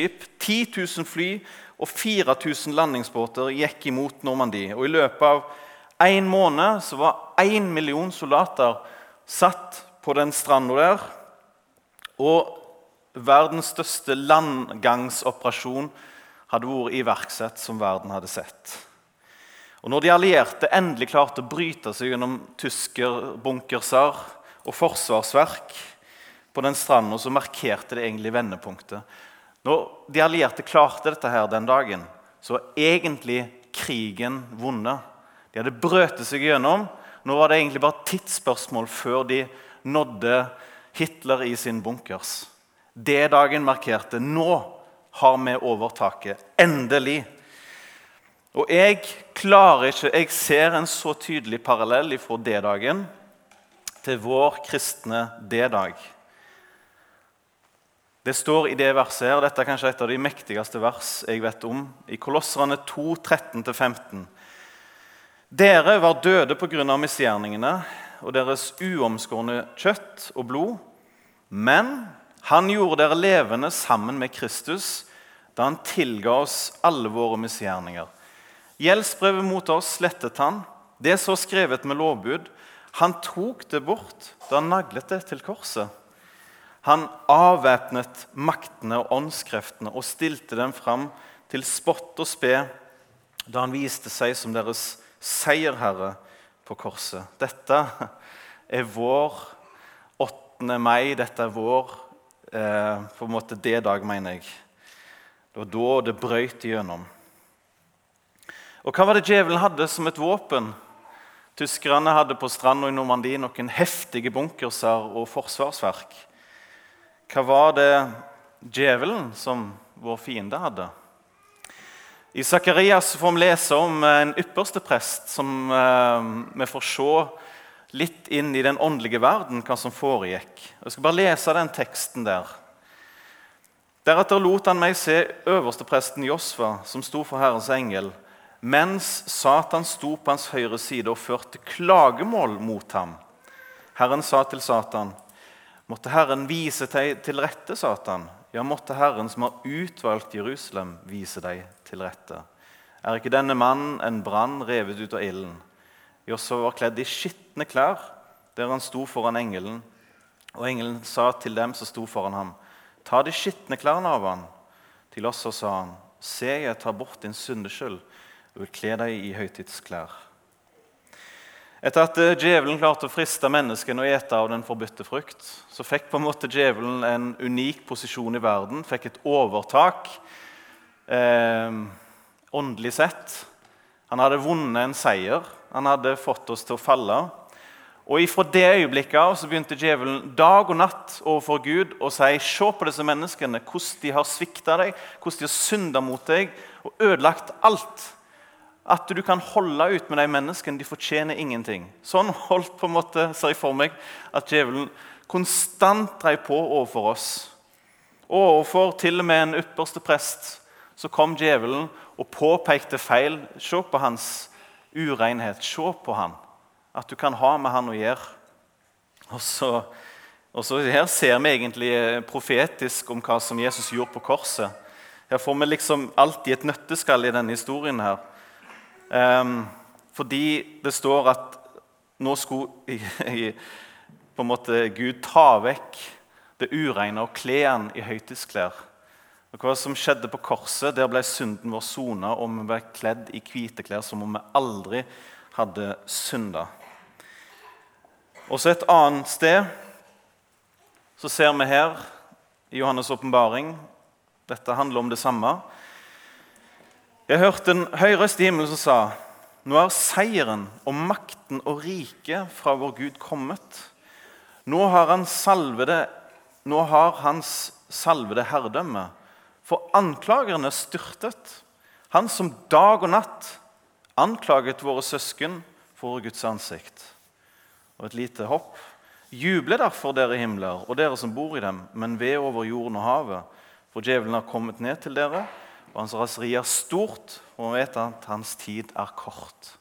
skip, 10 000 fly og 4000 landingsbåter gikk imot Normandie. Og I løpet av én måned så var én million soldater satt på den stranda der. Og verdens største landgangsoperasjon hadde vært iverksatt som verden hadde sett. Og når de allierte endelig klarte å bryte seg gjennom tyskerbunkerser og forsvarsverk på den stranda, så markerte det egentlig vendepunktet. Når de allierte klarte dette her den dagen, så var egentlig krigen vunnet. De hadde brøtet seg gjennom. Nå var det egentlig bare tidsspørsmål før de nådde Hitler i sin bunkers. Det dagen markerte. Nå har vi overtaket. Endelig. Og jeg klarer ikke Jeg ser en så tydelig parallell fra D-dagen til vår kristne D-dag. Det står i det verset her, dette er kanskje et av de mektigste vers jeg vet om, i Kolosserne 2, 13-15. Dere var døde pga. misgjerningene og deres uomskårne kjøtt og blod, men han gjorde dere levende sammen med Kristus da han tilga oss alle våre misgjerninger. Gjeldsbrevet mot oss slettet han. Det så skrevet med lovbud. Han tok det bort da han naglet det til korset. Han avvæpnet maktene og åndskreftene og stilte dem fram til spott og spe da han viste seg som deres seierherre på korset. Dette er vår 8. mai. Dette er vår eh, på en måte D-dag, mener jeg. Det var da det brøyt igjennom. Og hva var det djevelen hadde som et våpen? Tyskerne hadde på stranda i Normandie noen heftige bunkerser og forsvarsverk. Hva var det djevelen som vår fiende hadde? I Sakarias får vi lese om en ypperste prest som eh, vi får se litt inn i den åndelige verden, hva som foregikk. Jeg skal bare lese den teksten der. Deretter lot han meg se øverstepresten Josfa, som sto for Herrens engel, mens Satan sto på hans høyre side og førte klagemål mot ham. Herren sa til Satan, måtte Herren vise deg til rette, Satan. Ja, måtte Herren som har utvalgt Jerusalem, vise deg til rette. Er ikke denne mannen en brann revet ut av ilden? Josua var kledd i skitne klær der han sto foran engelen. Og engelen sa til dem som sto foran ham, ta de skitne klærne av ham. Til oss sa han, se, jeg tar bort din syndeskyld og vil kle deg i høytidsklær. Etter at eh, djevelen klarte å friste menneskene og ete av den forbudte frukt, så fikk på en måte djevelen en unik posisjon i verden, fikk et overtak eh, åndelig sett. Han hadde vunnet en seier. Han hadde fått oss til å falle. Og Fra det øyeblikket av så begynte djevelen dag og natt overfor Gud å si se på disse menneskene, hvordan de har svikta deg, hvordan de har synda mot deg og ødelagt alt at du kan holde ut med de menneskene. De fortjener ingenting. Sånn holdt på en måte, ser jeg for meg at djevelen konstant drev på overfor oss. Og overfor til og med en ypperste prest så kom djevelen og påpekte feil. Se på hans urenhet. Se på han. At du kan ha med han å gjøre. Og så, og så Her ser vi egentlig profetisk om hva som Jesus gjorde på korset. Her får vi liksom alltid et nøtteskall i denne historien. her. Um, fordi det står at nå skulle på en måte Gud ta vekk det ureine og kle han i høytidsklær. Og Hva som skjedde på korset, der ble synden vår sona, og vi ble kledd i hvite klær som om vi aldri hadde synda. Også et annet sted så ser vi her i Johannes' åpenbaring Dette handler om det samme. Jeg hørte en høy røst i himmelen som sa nå er seieren og makten og riket fra vår Gud kommet. Nå har, han salvede, nå har hans salvede herredømme. For anklagerne styrtet. Han som dag og natt anklaget våre søsken for Guds ansikt. Og et lite hopp. Juble derfor, dere himler, og dere som bor i dem, men ved over jorden og havet, for djevelen har kommet ned til dere og hans raseri er stort, og vi vet at hans tid er kort.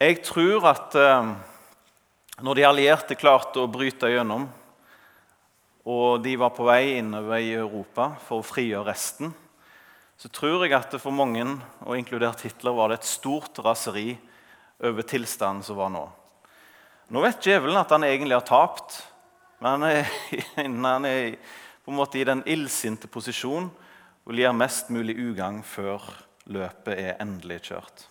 Jeg tror at eh, når de allierte klarte å bryte gjennom og de var på vei innover i Europa for å frigjøre resten, så tror jeg at det for mange, og inkludert Hitler, var det et stort raseri over tilstanden som var nå. Nå vet djevelen at han egentlig har tapt, men han er, han er på en måte i den illsinte posisjon vil gjøre mest mulig ugagn før løpet er endelig kjørt.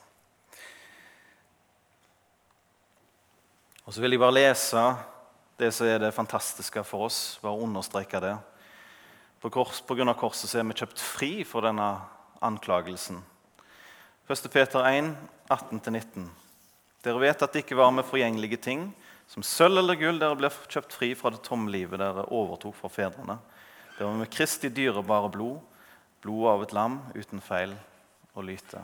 Og Så vil jeg bare lese det som er det fantastiske for oss, bare understreke det. På, kors, på grunn av korset så er vi kjøpt fri for denne anklagelsen. 1. Peter 1, 18-19. Dere vet at det ikke var med forgjengelige ting, som sølv eller gull, dere ble kjøpt fri fra det tomme livet dere overtok fra fedrene. Det var med Kristi dyrebare blod, blodet av et lam uten feil og lyte.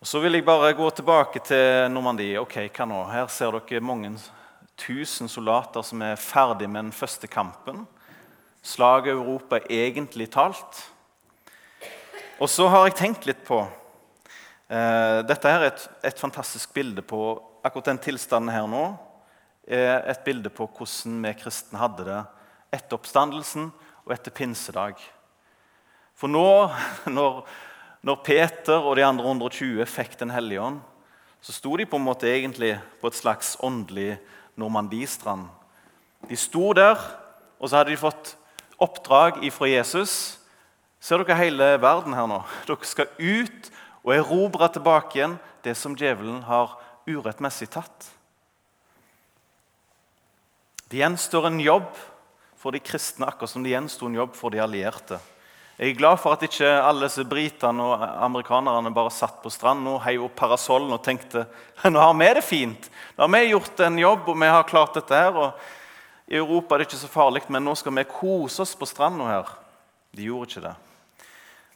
Og Så vil jeg bare gå tilbake til Normandie. Ok, hva nå? Her ser dere mange tusen soldater som er ferdig med den første kampen. Slaget Europa egentlig talt. Og så har jeg tenkt litt på eh, Dette her er et, et, fantastisk bilde på akkurat den tilstanden her nå. er Et bilde på hvordan vi kristne hadde det etter oppstandelsen og etter pinsedag. For nå, når når Peter og de andre 120 fikk Den hellige ånd, så sto de på en måte egentlig på et slags åndelig Normandiestrand. De sto der, og så hadde de fått oppdrag ifra Jesus. Ser dere hele verden her nå? Dere skal ut og erobre tilbake igjen det som djevelen har urettmessig tatt. Det gjenstår en jobb for de kristne, akkurat som det gjensto en jobb for de allierte. Jeg er glad for at ikke alle disse britene og amerikanerne bare satt på stranda og heiv opp parasollen og tenkte nå har vi det fint. Nå har vi gjort en jobb, og vi har klart dette her. og I Europa er det ikke så farlig, men nå skal vi kose oss på stranda her. De gjorde ikke det.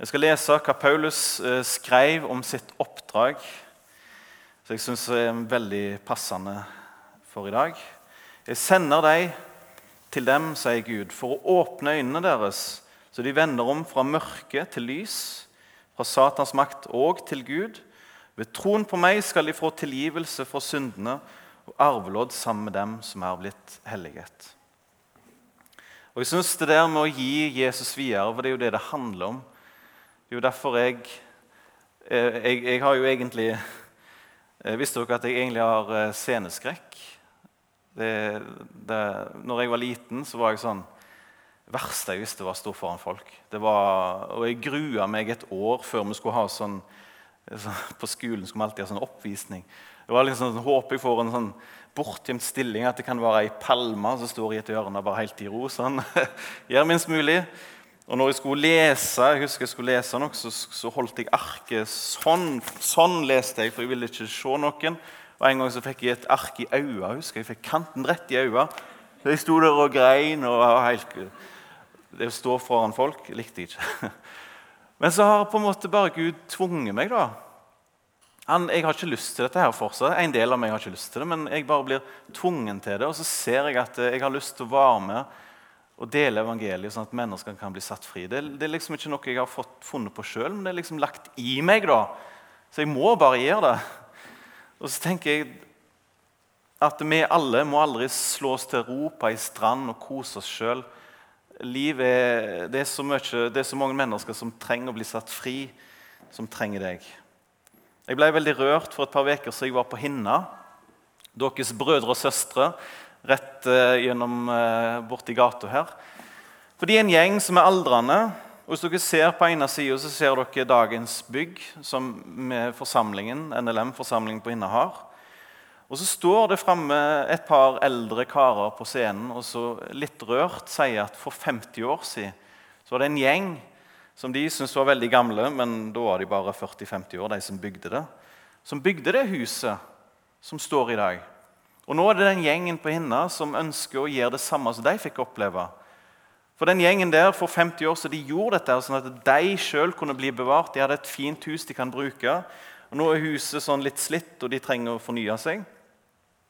Jeg skal lese hva Paulus eh, skrev om sitt oppdrag, som jeg syns er veldig passende for i dag. Jeg sender deg til dem, sier Gud, for å åpne øynene deres så de vender om fra mørke til lys, fra Satans makt og til Gud. Ved troen på meg skal de få tilgivelse for syndene og arvelodd sammen med dem som er blitt helliget. Og jeg synes Det der med å gi Jesus videre, for det er jo det det handler om Det er jo derfor jeg eh, Jeg, jeg har jo egentlig eh, Visste dere at jeg egentlig har eh, sceneskrekk? Det, det, når jeg var liten, så var jeg sånn verste jeg visste, var å stå foran folk. Var, og Jeg grua meg et år før vi skulle ha sånn, På skolen skulle vi alltid ha sånn oppvisning. Det var liksom sånn, Håper jeg får en sånn bortgjemt stilling, at det kan være ei palme som står i et hjørne bare helt i ro. sånn. Gjør minst mulig. Og når jeg skulle lese jeg husker jeg skulle lese noe, så, så holdt jeg arket sånn. Sånn leste jeg, for jeg ville ikke se noen. Og En gang så fikk jeg et ark i øynene. Jeg fikk kanten rett i øynene. Jeg sto der og grein. og helt... Det å stå foran folk likte jeg ikke. Men så har på en måte bare Gud tvunget meg. da. Han, jeg har ikke lyst til dette her fortsatt. En del av meg har ikke lyst til det, men jeg bare blir tvungen til det. Og så ser jeg at jeg har lyst til å være med og dele evangeliet, sånn at mennesker kan bli satt fri. Det, det er liksom ikke noe jeg har fått, funnet på sjøl, men det er liksom lagt i meg. da. Så jeg må bare gjøre det. Og så tenker jeg at vi alle må aldri slå oss til ro på ei strand og kose oss sjøl Livet er, det, er så mye, det er så mange mennesker som trenger å bli satt fri, som trenger deg. Jeg ble veldig rørt for et par uker siden jeg var på Hinna. Deres brødre og søstre rett uh, gjennom uh, borti gata her. For de er en gjeng som er aldrende. Hvis dere ser på ene sida, ser dere dagens bygg som forsamlingen, NLM-forsamlingen på Hinna har. Og Så står det framme et par eldre karer på scenen og så litt rørt sier at for 50 år siden så var det en gjeng som de syntes var veldig gamle, men da var de bare 40-50 år, de som bygde det, som bygde det huset som står i dag. Og Nå er det den gjengen på Hinna som ønsker å gjøre det samme som de fikk oppleve. For den gjengen der for 50 år så de gjorde dette sånn at de sjøl kunne bli bevart. De hadde et fint hus de kan bruke. Og Nå er huset sånn litt slitt, og de trenger å fornye seg.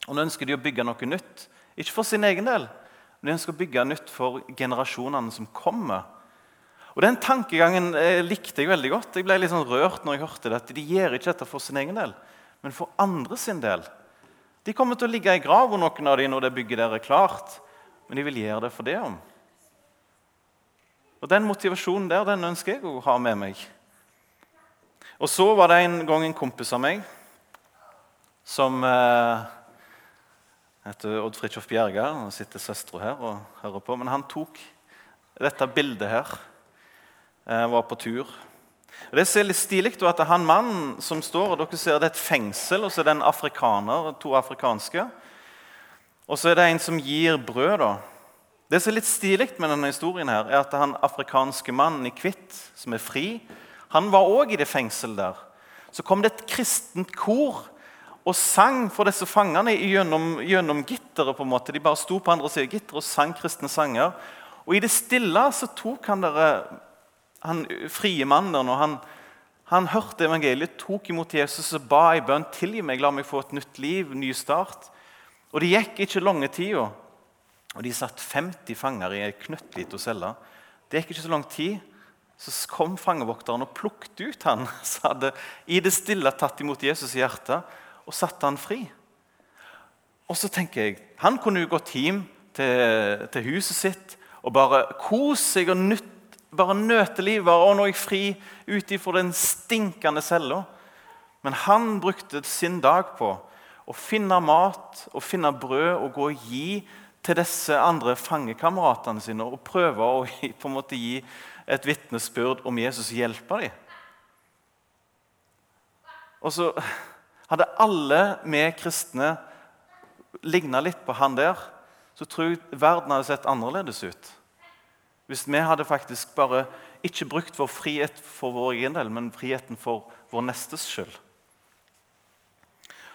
Og Nå ønsker de å bygge noe nytt. Ikke for sin egen del, men de ønsker å bygge nytt for generasjonene som kommer. Og Den tankegangen eh, likte jeg veldig godt. Jeg ble litt sånn rørt når jeg hørte det, at De gjør ikke dette for sin egen del, men for andre sin del. De kommer til å ligge i grava, noen av dem, når det bygget der er klart. men de vil gjøre det for det om. Og Den motivasjonen der den ønsker jeg å ha med meg. Og Så var det en gang en kompis av meg som eh, heter Odd Fridtjof Bjerga. Nå sitter søstera her og hører på. Men han tok dette bildet her. Eh, var på tur. Og det ser litt stilig er han mannen som står og dere ser det er et fengsel, og så er det en afrikaner, to afrikanske. Og så er det en som gir brød. da. Det som er litt stilig med denne historien, her, er at han afrikanske mannen i hvitt, som er fri, han var òg i det fengselet der. Så kom det et kristent kor og sang for disse fangene gjennom, gjennom gitteret. på en måte. De bare sto på andre siden av gitteret og sang kristne sanger. Og i det stille så tok han dere, han frie mannen når han, han hørte evangeliet, tok imot Jesus og ba i bønn tilgi meg, la meg få et nytt liv, ny start. Og Det gikk ikke lange tida. Og de satt 50 fanger i ei knøttlita celle. Det gikk ikke så lang tid. Så kom fangevokteren og plukket ut han som hadde i det stille tatt imot Jesus i hjertet og satte han fri. Og så tenker jeg, Han kunne jo gått hjem til, til huset sitt og bare kose seg og nytt, bare nøte livet. Og nå er jeg fri ut ifra den stinkende cella. Men han brukte sin dag på å finne mat og finne brød og gå og gi til disse andre fangekameratene sine og prøve å på en måte gi et vitnesbyrd om Jesus hjelper dem. Og så hadde alle vi kristne ligna litt på han der, så tror jeg verden hadde sett annerledes ut. Hvis vi hadde faktisk bare ikke brukt vår frihet for vår egen del, men friheten for vår nestes skyld.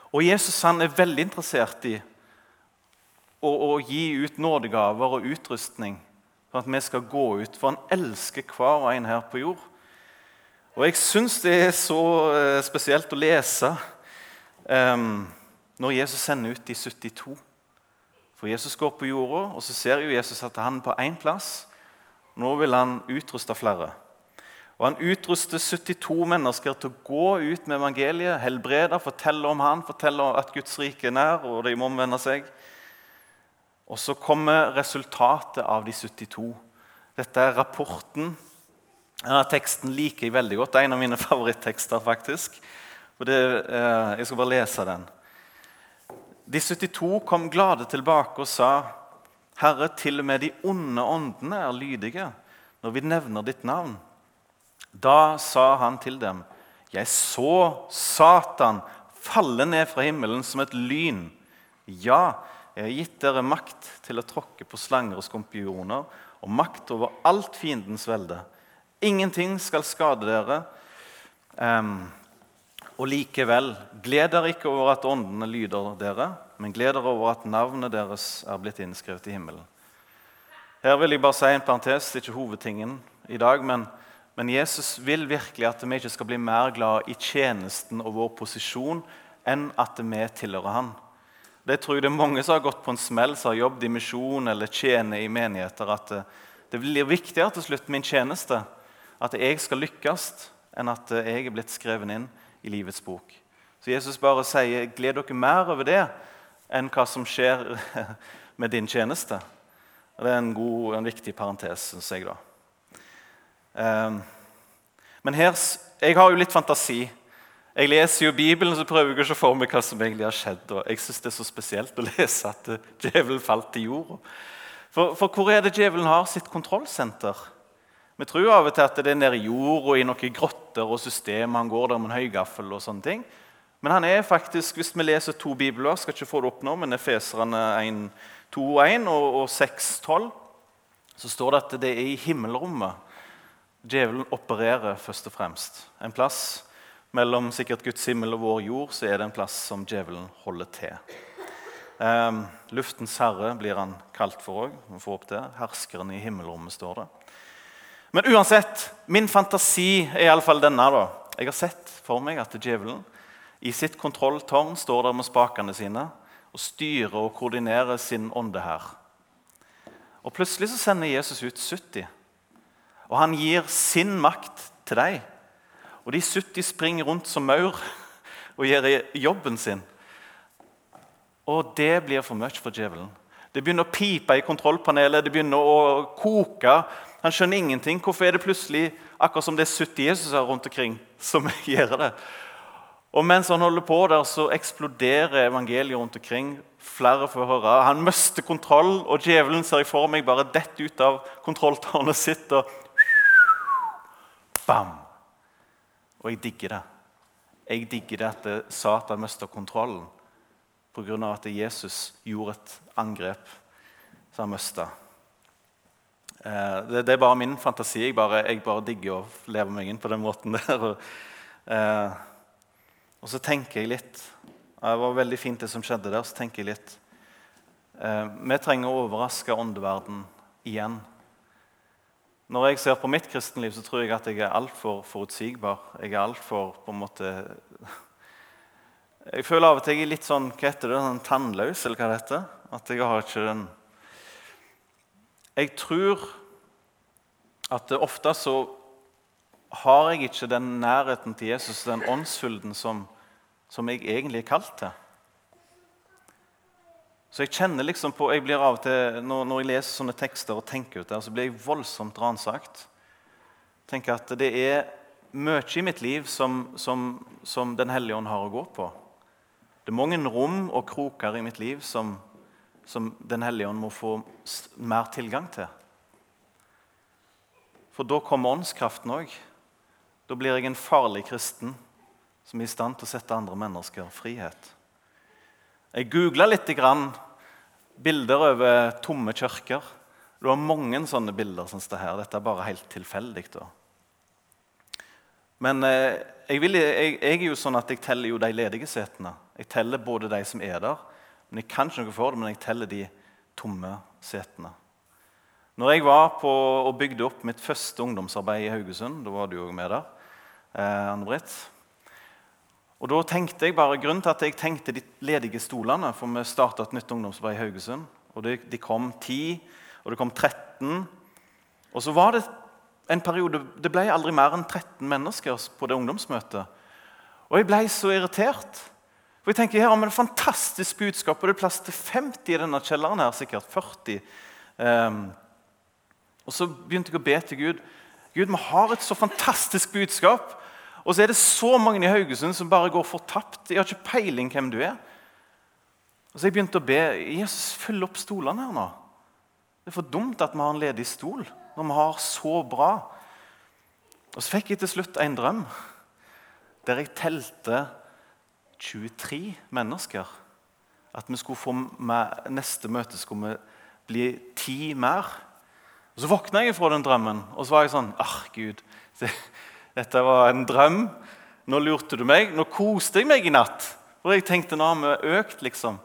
Og Jesus han er veldig interessert i å, å gi ut nådegaver og utrustning for at vi skal gå ut, for han elsker hver og en her på jord. Og jeg syns det er så eh, spesielt å lese um, når Jesus sender ut de 72. For Jesus går på jorda, og så ser jo Jesus at han er på én plass. Nå vil han utruste flere. Og Han utruster 72 mennesker til å gå ut med evangeliet, helbrede, fortelle om han, fortelle at Guds rike er nær, og de må omvende seg. Og så kommer resultatet av de 72. Dette er rapporten. Denne teksten liker jeg veldig godt. Det er en av mine favorittekster. faktisk. Det, eh, jeg skal bare lese den. De 72 kom glade tilbake og sa, 'Herre, til og med de onde åndene er lydige når vi nevner ditt navn.' Da sa han til dem, 'Jeg så Satan falle ned fra himmelen som et lyn.' 'Ja, jeg har gitt dere makt til å tråkke på slanger og skompioner' 'og makt over alt fiendens velde.' 'Ingenting skal skade dere.' Um, og likevel, gled dere ikke over at åndene lyder dere, men gled dere over at navnet deres er blitt innskrevet i himmelen. Her vil jeg bare si en parentes, det er ikke hovedtingen i dag, men, men Jesus vil virkelig at vi ikke skal bli mer glad i tjenesten og vår posisjon enn at vi tilhører Han. Det tror jeg det er mange som har gått på en smell, som har jobbet i misjon eller tjener i menigheter, at det, det blir viktigere til slutt min tjeneste, at jeg skal lykkes, enn at jeg er blitt skrevet inn i livets bok. Så Jesus bare sier, 'Gled dere mer over det enn hva som skjer med din tjeneste'. Og Det er en god en viktig parentes, syns jeg. da. Um, men her, jeg har jo litt fantasi. Jeg leser jo Bibelen så prøver jeg å se for meg hva som egentlig har skjedd. og Jeg syns det er så spesielt å lese at djevelen falt til jorda. For, for hvor er det djevelen har sitt kontrollsenter? Vi tror av og til at det er nede i jorda, i noen grotter og systemer. Han går der med en høygaffel og sånne ting. Men han er faktisk, hvis vi leser to bibler, skal ikke få det opp nå, men Efeserne 2.1 og, og 6.12, så står det at det er i himmelrommet djevelen opererer først og fremst. En plass mellom sikkert Guds himmel og vår jord så er det en plass som djevelen holder til. Um, luftens herre blir han kalt for òg. Herskeren i himmelrommet, står det. Men uansett, min fantasi er iallfall denne. da. Jeg har sett for meg at djevelen i sitt kontrolltårn står der med spakene sine og styrer og koordinerer sin ånde her. Og Plutselig så sender Jesus ut 70, og han gir sin makt til deg. Og de 70 springer rundt som maur og gjør jobben sin. Og det blir for mye for djevelen. Det begynner å pipe i kontrollpanelet, det begynner å koke. Han skjønner ingenting. Hvorfor er det plutselig akkurat som det er 70 Jesuser rundt omkring som gjør det? Og Mens han holder på der, så eksploderer evangeliet rundt omkring. Flere får høre. Han mister kontroll, og djevelen ser jeg for meg bare detter ut av kontrolltårnet sitt. og Bam! Og jeg digger det. Jeg digger det at Satan mista kontrollen pga. at Jesus gjorde et angrep som han mista. Eh, det, det, er bare min fantasi. Jeg bare, jeg bare, digger å leve meg inn på den måten der. Eh, og så tenker jeg litt Det var veldig fint, det som skjedde der. så tenker jeg litt eh, Vi trenger å overraske åndeverden igjen. Når jeg ser på mitt kristenliv, så tror jeg at jeg er altfor forutsigbar. Jeg er altfor på en måte Jeg føler av og til jeg er litt sånn hva heter det, sånn tannløs, eller hva det heter. At jeg har ikke den Jeg tror at ofte så har jeg ikke den nærheten til Jesus, den åndsfylden som, som jeg egentlig er kalt til. Så jeg kjenner liksom på, jeg blir av og til, når, når jeg leser sånne tekster og tenker ut der, så blir jeg voldsomt ransakt. Tenker at det er mye i mitt liv som, som, som Den hellige ånd har å gå på. Det er mange rom og kroker i mitt liv som, som Den hellige ånd må få mer tilgang til. For da kommer åndskraften òg. Da blir jeg en farlig kristen som er i stand til å sette andre mennesker frihet. Jeg googla litt grann, bilder over tomme kirker. Det var mange sånne bilder. som det her. Dette er bare helt tilfeldig. Men eh, jeg, vil, jeg, jeg, er jo sånn at jeg teller jo de ledige setene. Jeg teller både de som er der, men jeg kan ikke noe for det, men jeg teller de tomme setene. Når jeg var på og bygde opp mitt første ungdomsarbeid i Haugesund Da var du òg med der. Eh, Anne Britt. Og da tenkte jeg bare, Grunnen til at jeg tenkte de ledige stolene For vi starta et nytt ungdomsarbeid i Haugesund. og det, De kom 10, og det kom 13. Og så var det en periode Det ble aldri mer enn 13 mennesker på det ungdomsmøtet. Og jeg ble så irritert. For jeg tenker, Her har vi et fantastisk budskap, og det er plass til 50 i denne kjelleren. her, sikkert 40. Um, ehm, og så begynte jeg å be til Gud. Gud, vi har et så fantastisk budskap. Og så er det så mange i Haugesund som bare går fortapt. Jeg har ikke peiling hvem du er. Og så jeg begynte å be Jesus, følg opp stolene her nå. Det er for dumt at vi har en ledig stol når vi har så bra. Og så fikk jeg til slutt en drøm der jeg telte 23 mennesker. At vi skulle få med, neste møte skulle vi bli ti mer. Og Så våkna jeg fra den drømmen, og så var jeg sånn ah, Gud, det, dette var en drøm. Nå lurte du meg. Nå koste jeg meg i natt. For jeg tenkte nå har vi økt, liksom.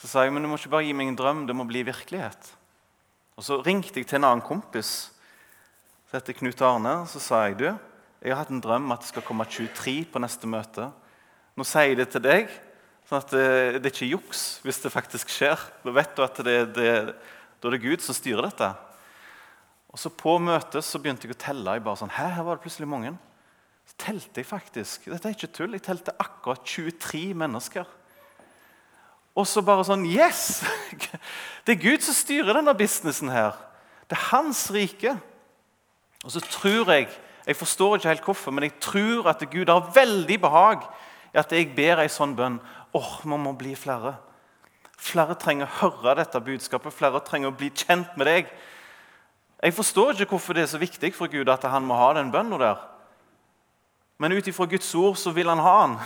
Så sa jeg men du må ikke bare gi meg en drøm, det må bli virkelighet. Og Så ringte jeg til en annen kompis som heter Knut Arne. Så sa jeg du, jeg har hatt en drøm at det skal komme 23 på neste møte. Nå sier jeg det til deg, sånn at det, det er ikke juks hvis det faktisk skjer. Da vet du at det, det, da er Gud som styrer dette. Og så På møtet så begynte jeg å telle. Jeg bare sånn, Hæ, her var det plutselig mange. Så telte jeg faktisk. Dette er ikke tull. Jeg telte akkurat 23 mennesker. Og så bare sånn Yes! Det er Gud som styrer denne businessen her. Det er hans rike. Og så tror jeg Jeg forstår ikke helt hvorfor, men jeg tror at Gud har veldig behag i at jeg ber ei sånn bønn. Åh, oh, vi må bli flere. Flere trenger å høre dette budskapet. Flere trenger å bli kjent med deg. Jeg forstår ikke hvorfor det er så viktig for Gud at han må ha den bønna der. Men ut ifra Guds ord så vil han ha den.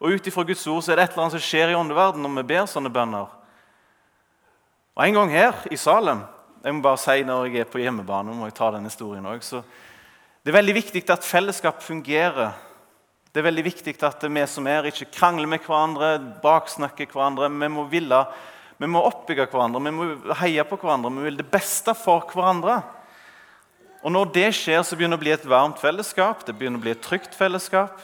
Og ut ifra Guds ord så er det et eller annet som skjer i åndeverden når vi ber sånne bønner. Og En gang her i Salem jeg må bare si Når jeg er på hjemmebane, må jeg ta den historien så Det er veldig viktig at fellesskap fungerer det er veldig viktig at vi som er, ikke krangler med hverandre, baksnakker hverandre. Vi må ville, vi må oppbygge hverandre, vi må heie på hverandre. Vi vil det beste for hverandre. Og Når det skjer, så begynner det å bli et varmt fellesskap, det begynner å bli et trygt fellesskap.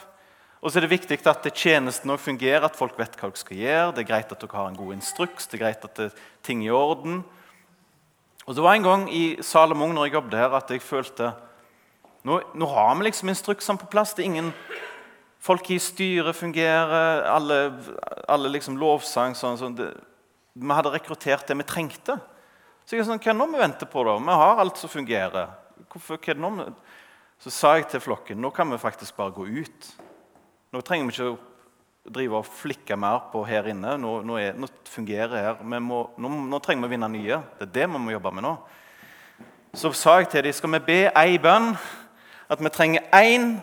Og så er det viktig at tjenesten også fungerer, at folk vet hva de skal gjøre. Det er greit at dere har en god instruks, det er greit at det er ting i orden. Og Det var en gang i Salomon når jeg jobbet her, at jeg følte nå, nå har vi liksom instruksene på plass. Det er ingen Folk i styret fungerer, alle, alle liksom lovsang sånn, sånn. Det, vi hadde rekruttert det vi trengte. Så jeg sånn, hva er det nå vi venter på? da? Vi har alt som fungerer. Hvorfor, hva er det. Så sa jeg til flokken nå kan vi faktisk bare gå ut. Nå trenger vi ikke å drive og flikke mer på her inne. Nå, nå, er, nå fungerer her. Må, nå, nå, trenger vi å vinne nye. Det er det vi må jobbe med nå. Så sa jeg til dem skal vi be ei bønn. At vi trenger én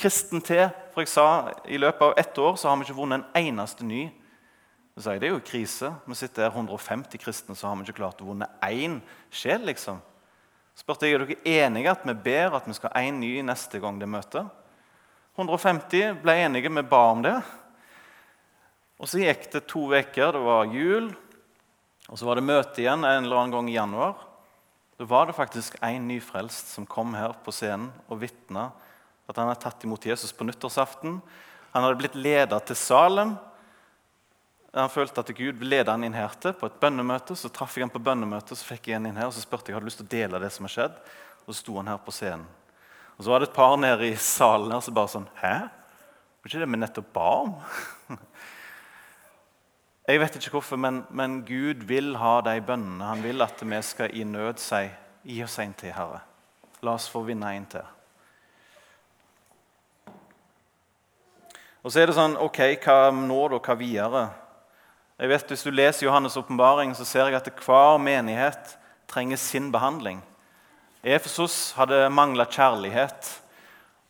kristen til. For jeg sa i løpet av ett år så har vi ikke vunnet en eneste ny. Så sa jeg, Det er jo krise. Vi sitter her 150 kristne, så har vi ikke klart å vunne én sjel. liksom spurte jeg er dere enige at vi ber at vi skal ha én ny neste gang det møter. 150 ble enige, vi ba om det. Og Så gikk det to uker, det var jul, og så var det møte igjen en eller annen gang i januar. Da var det faktisk en nyfrelst som kom her på scenen og vitna at han hadde tatt imot Jesus på nyttårsaften. Han hadde blitt leda til Salem han følte at Gud leda han inn her til på et bønnemøte. Så traff jeg han på bønnemøtet, så fikk jeg han inn her, og så spurte jeg hadde lyst til å dele det som har skjedd. Og så sto han her på scenen. Og så var det et par nede i salen her som bare sånn Hæ? Var ikke det vi nettopp ba om? Jeg vet ikke hvorfor, men, men, Gud vil ha de bønnene. Han vil at vi skal i nød si Gi oss en til, Herre. La oss få vinne en til. Og så er det sånn OK, hva nå, da? Hva videre? Jeg vet, Hvis du leser Johannes' åpenbaring, ser jeg at hver menighet trenger sin behandling. Efesos hadde mangla kjærlighet,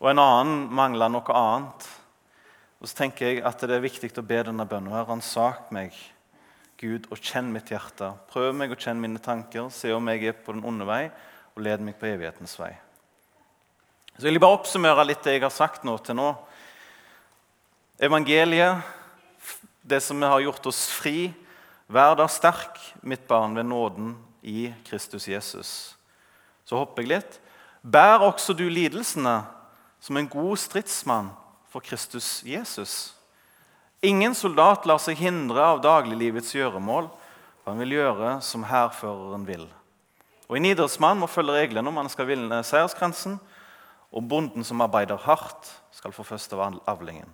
og en annen mangla noe annet. Og så tenker jeg at det er viktig å be denne bønnen. Ransak meg, Gud, og kjenn mitt hjerte. Prøv meg og kjenn mine tanker. Se om jeg er på den onde vei, og led meg på evighetens vei. Så jeg vil bare oppsummere litt det jeg har sagt nå til nå. Evangeliet det som har gjort oss fri. Vær da sterk, mitt barn, ved nåden i Kristus Jesus. Så hopper jeg litt. Bær også du lidelsene som en god stridsmann for Kristus Jesus. Ingen soldat lar seg hindre av dagliglivets gjøremål. for Han vil gjøre som hærføreren vil. Og En idrettsmann må følge reglene om han skal vinne seierskransen. Og bonden som arbeider hardt, skal få først av avlingen.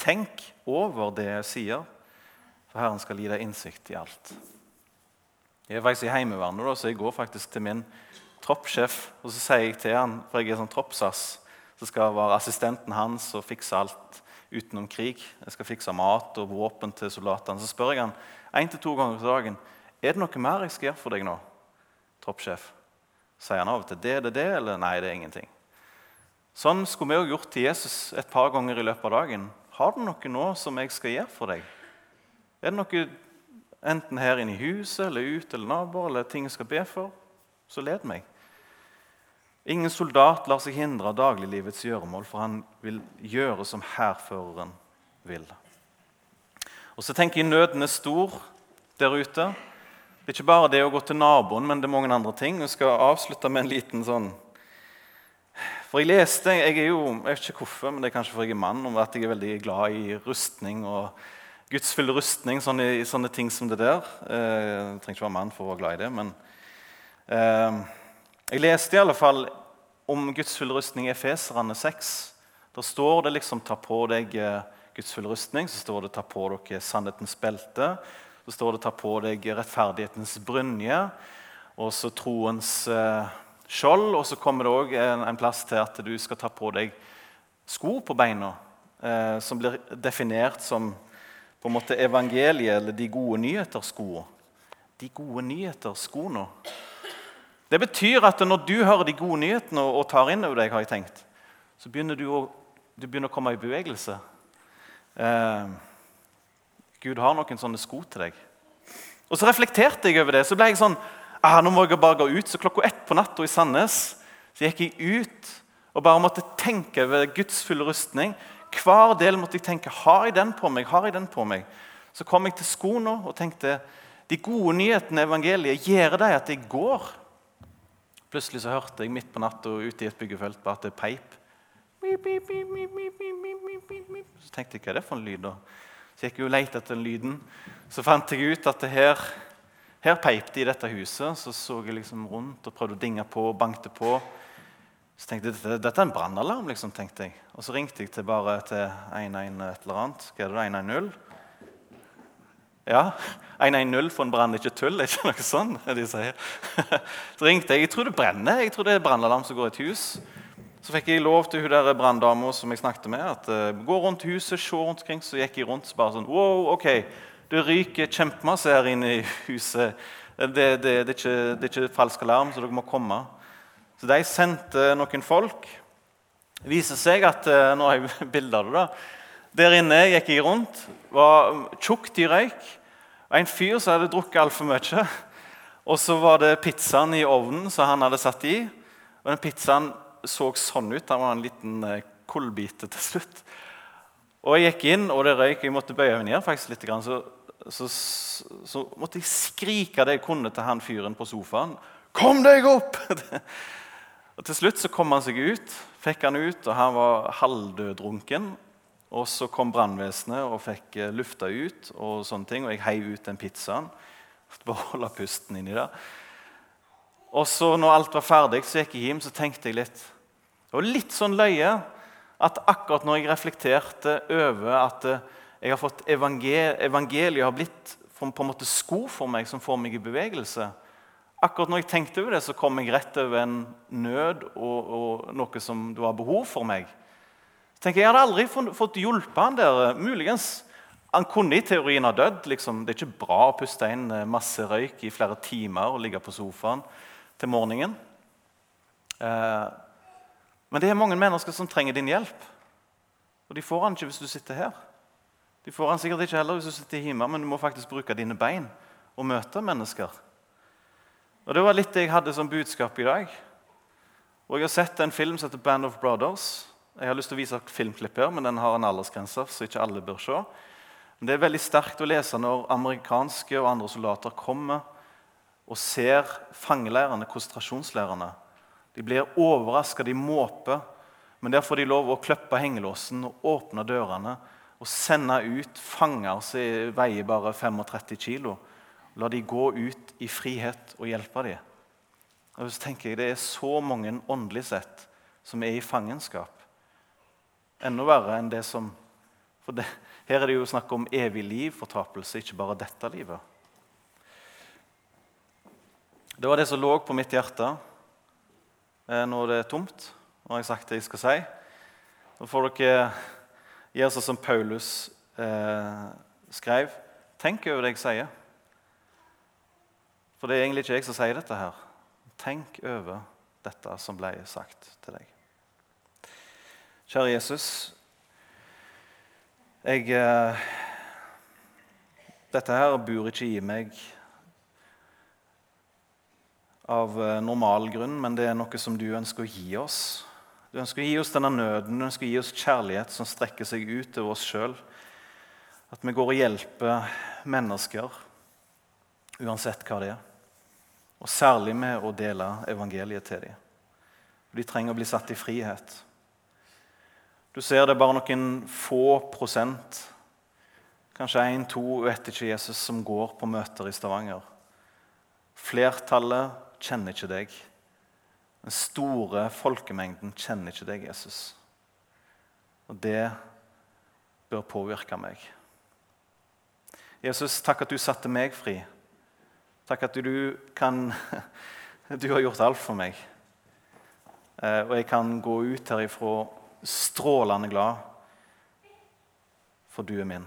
Tenk over det jeg sier, for Herren skal gi deg innsikt i alt. Jeg er faktisk i Heimevernet, så jeg går faktisk til min troppssjef og så sier jeg til han, for jeg er sånn troppsass, så skal være assistenten hans og fikse alt utenom krig. Jeg skal fikse mat og våpen til soldatene. Så spør jeg han én til to ganger i dagen er det noe mer jeg skal gjøre for deg nå. troppssjef. Sier han av og til det, det, det, eller nei, det er ingenting. Sånn skulle vi òg gjort til Jesus et par ganger i løpet av dagen. Har du noe nå som jeg skal gjøre for deg? Er det noe enten her inne i huset eller ute eller naboer eller ting jeg skal be for? Så led meg. Ingen soldat lar seg hindre av dagliglivets gjøremål, for han vil gjøre som hærføreren vil. Og så tenker jeg Nøden er stor der ute. Det er ikke bare det å gå til naboen, men det er mange andre ting. Jeg skal avslutte med en liten sånn for jeg leste Jeg er jo, jeg vet ikke hvorfor, men det er kanskje fordi jeg er mann, om at jeg er veldig glad i rustning og gudsfull rustning, sånne, sånne ting som det der. Eh, jeg trenger ikke være mann for å være glad i det, men eh, Jeg leste i alle fall om gudsfull rustning i Efeserane 6. Da står det liksom 'ta på deg eh, gudsfull rustning', så står det 'ta på dere sannhetens belte', så står det 'ta på deg rettferdighetens brynje', og så troens eh, skjold. Og så kommer det òg en, en, plass til at du skal ta på deg sko på beina, eh, som blir definert som på en måte evangeliet eller de gode nyheter-skoene. De gode nyheter-skoene. Det betyr at når du hører de gode nyhetene og tar inn over deg, har jeg tenkt, så begynner du å, du begynner å komme i bevegelse. Eh, Gud har noen sånne sko til deg. Og så reflekterte jeg over det. Så ble jeg sånn ah, nå må jeg bare gå ut. Så klokka ett på natta i Sandnes så gikk jeg ut og bare måtte tenke ved Guds fulle rustning. Hver del måtte jeg tenke har jeg den på meg. har jeg den på meg? Så kom jeg til skoene og tenkte de gode nyhetene i evangeliet gjør deg at jeg går. Plutselig så hørte jeg midt på natta ute i et byggefelt bare at det peip. Så tenkte jeg hva er det for en lyd. da? Så gikk jeg og lette etter den lyden. Så fant jeg ut at det her her peip det i dette huset. Så så jeg liksom rundt og prøvde å dinge på og bankte på. Så tenkte jeg dette er en brannalarm. Liksom, tenkte jeg. Og så ringte jeg til bare til 111 et eller annet. Hva er det, 110? Ja, 110 for en brann ikke tull, Det er ikke noe sånn de sier. Så ringte jeg. Jeg tror det brenner. Jeg tror det er brannalarm som går i et hus. Så fikk jeg lov til hun der branndama som jeg snakket med, at uh, gå rundt huset, se rundt omkring. Så gikk jeg rundt så bare sånn Wow, ok, det ryker kjempemasse her inne i huset. Det, det, det, er ikke, det, er ikke, falsk alarm, så dere må komme. Så de sendte noen folk. Det viser seg at uh, Nå har jeg bilde av det. da. Der inne gikk jeg rundt. var tjukt i røyk. En fyr som hadde drukket altfor mye. Og så var det pizzaen i ovnen som han hadde satt i. Og den pizzaen så sånn ut. Den var en liten eh, kullbite til slutt. Og Jeg gikk inn, og det røyk. Jeg måtte bøye meg ned faktisk litt. Så, så, så, måtte jeg skrike det jeg kunne til han fyren på sofaen. 'Kom deg opp!' og Til slutt så kom han seg ut. Fikk han ut, og han var halvdødrunken. Og så kom brannvesenet og fikk eh, lufta ut, og sånne ting, og jeg heiv ut den pizzaen. Bare holde pusten inni der. Og så når alt var ferdig, så gikk jeg hjem så tenkte jeg litt det var litt sånn løye at akkurat når jeg reflekterte over at eh, jeg har fått evangel evangeliet har blitt på en måte sko for meg som får meg i bevegelse Akkurat når jeg tenkte over det, så kom jeg rett over en nød og, og noe som det var behov for meg. Så tenker Jeg jeg hadde aldri fått hjulpet han der. Muligens. Han kunne i teorien ha dødd. Liksom. Det er ikke bra å puste inn eh, masse røyk i flere timer og ligge på sofaen til morgenen. Eh, men det er mange mennesker som trenger din hjelp. Og de får han ikke hvis du sitter her. De får han sikkert ikke heller hvis du sitter hjemme, men du må faktisk bruke dine bein og møte mennesker. Og Det var litt det jeg hadde som budskap i dag. Og Jeg har sett en film som heter 'Band of Brothers'. Jeg har lyst til å vise filmklipp her, men den har en aldersgrense. så ikke alle bør se. Men Det er veldig sterkt å lese når amerikanske og andre soldater kommer og ser fangeleirene, konsentrasjonsleirene. De blir overraska, de måper. Men der får de lov å klippe hengelåsen og åpne dørene og sende ut fanger som veier bare 35 kilo. La de gå ut i frihet og hjelpe dem. Og så tenker jeg Det er så mange åndelig sett som er i fangenskap. Enda verre enn det som For det, her er det jo snakk om evig liv, fortapelse, ikke bare dette livet. Det var det som lå på mitt hjerte eh, når det er tomt. Nå har jeg sagt det jeg skal si. Nå får dere gjøre sånn som Paulus eh, skrev. Tenk over det jeg sier. For det er egentlig ikke jeg som sier dette her. Tenk over dette som ble sagt til deg. Kjære Jesus. Jeg, eh, dette her bor ikke i meg av eh, normal grunn, men det er noe som du ønsker å gi oss. Du ønsker å gi oss denne nøden, du ønsker å gi oss kjærlighet som strekker seg ut over oss sjøl. At vi går og hjelper mennesker, uansett hva det er. Og særlig med å dele evangeliet til dem. De trenger å bli satt i frihet. Du ser det er bare noen få prosent, kanskje én, to, vet ikke Jesus, som går på møter i Stavanger. Flertallet kjenner ikke deg. Den store folkemengden kjenner ikke deg, Jesus. Og det bør påvirke meg. Jesus, takk at du satte meg fri. Takk at du kan Du har gjort alt for meg. Eh, og jeg kan gå ut herifra strålende glad, for du er min.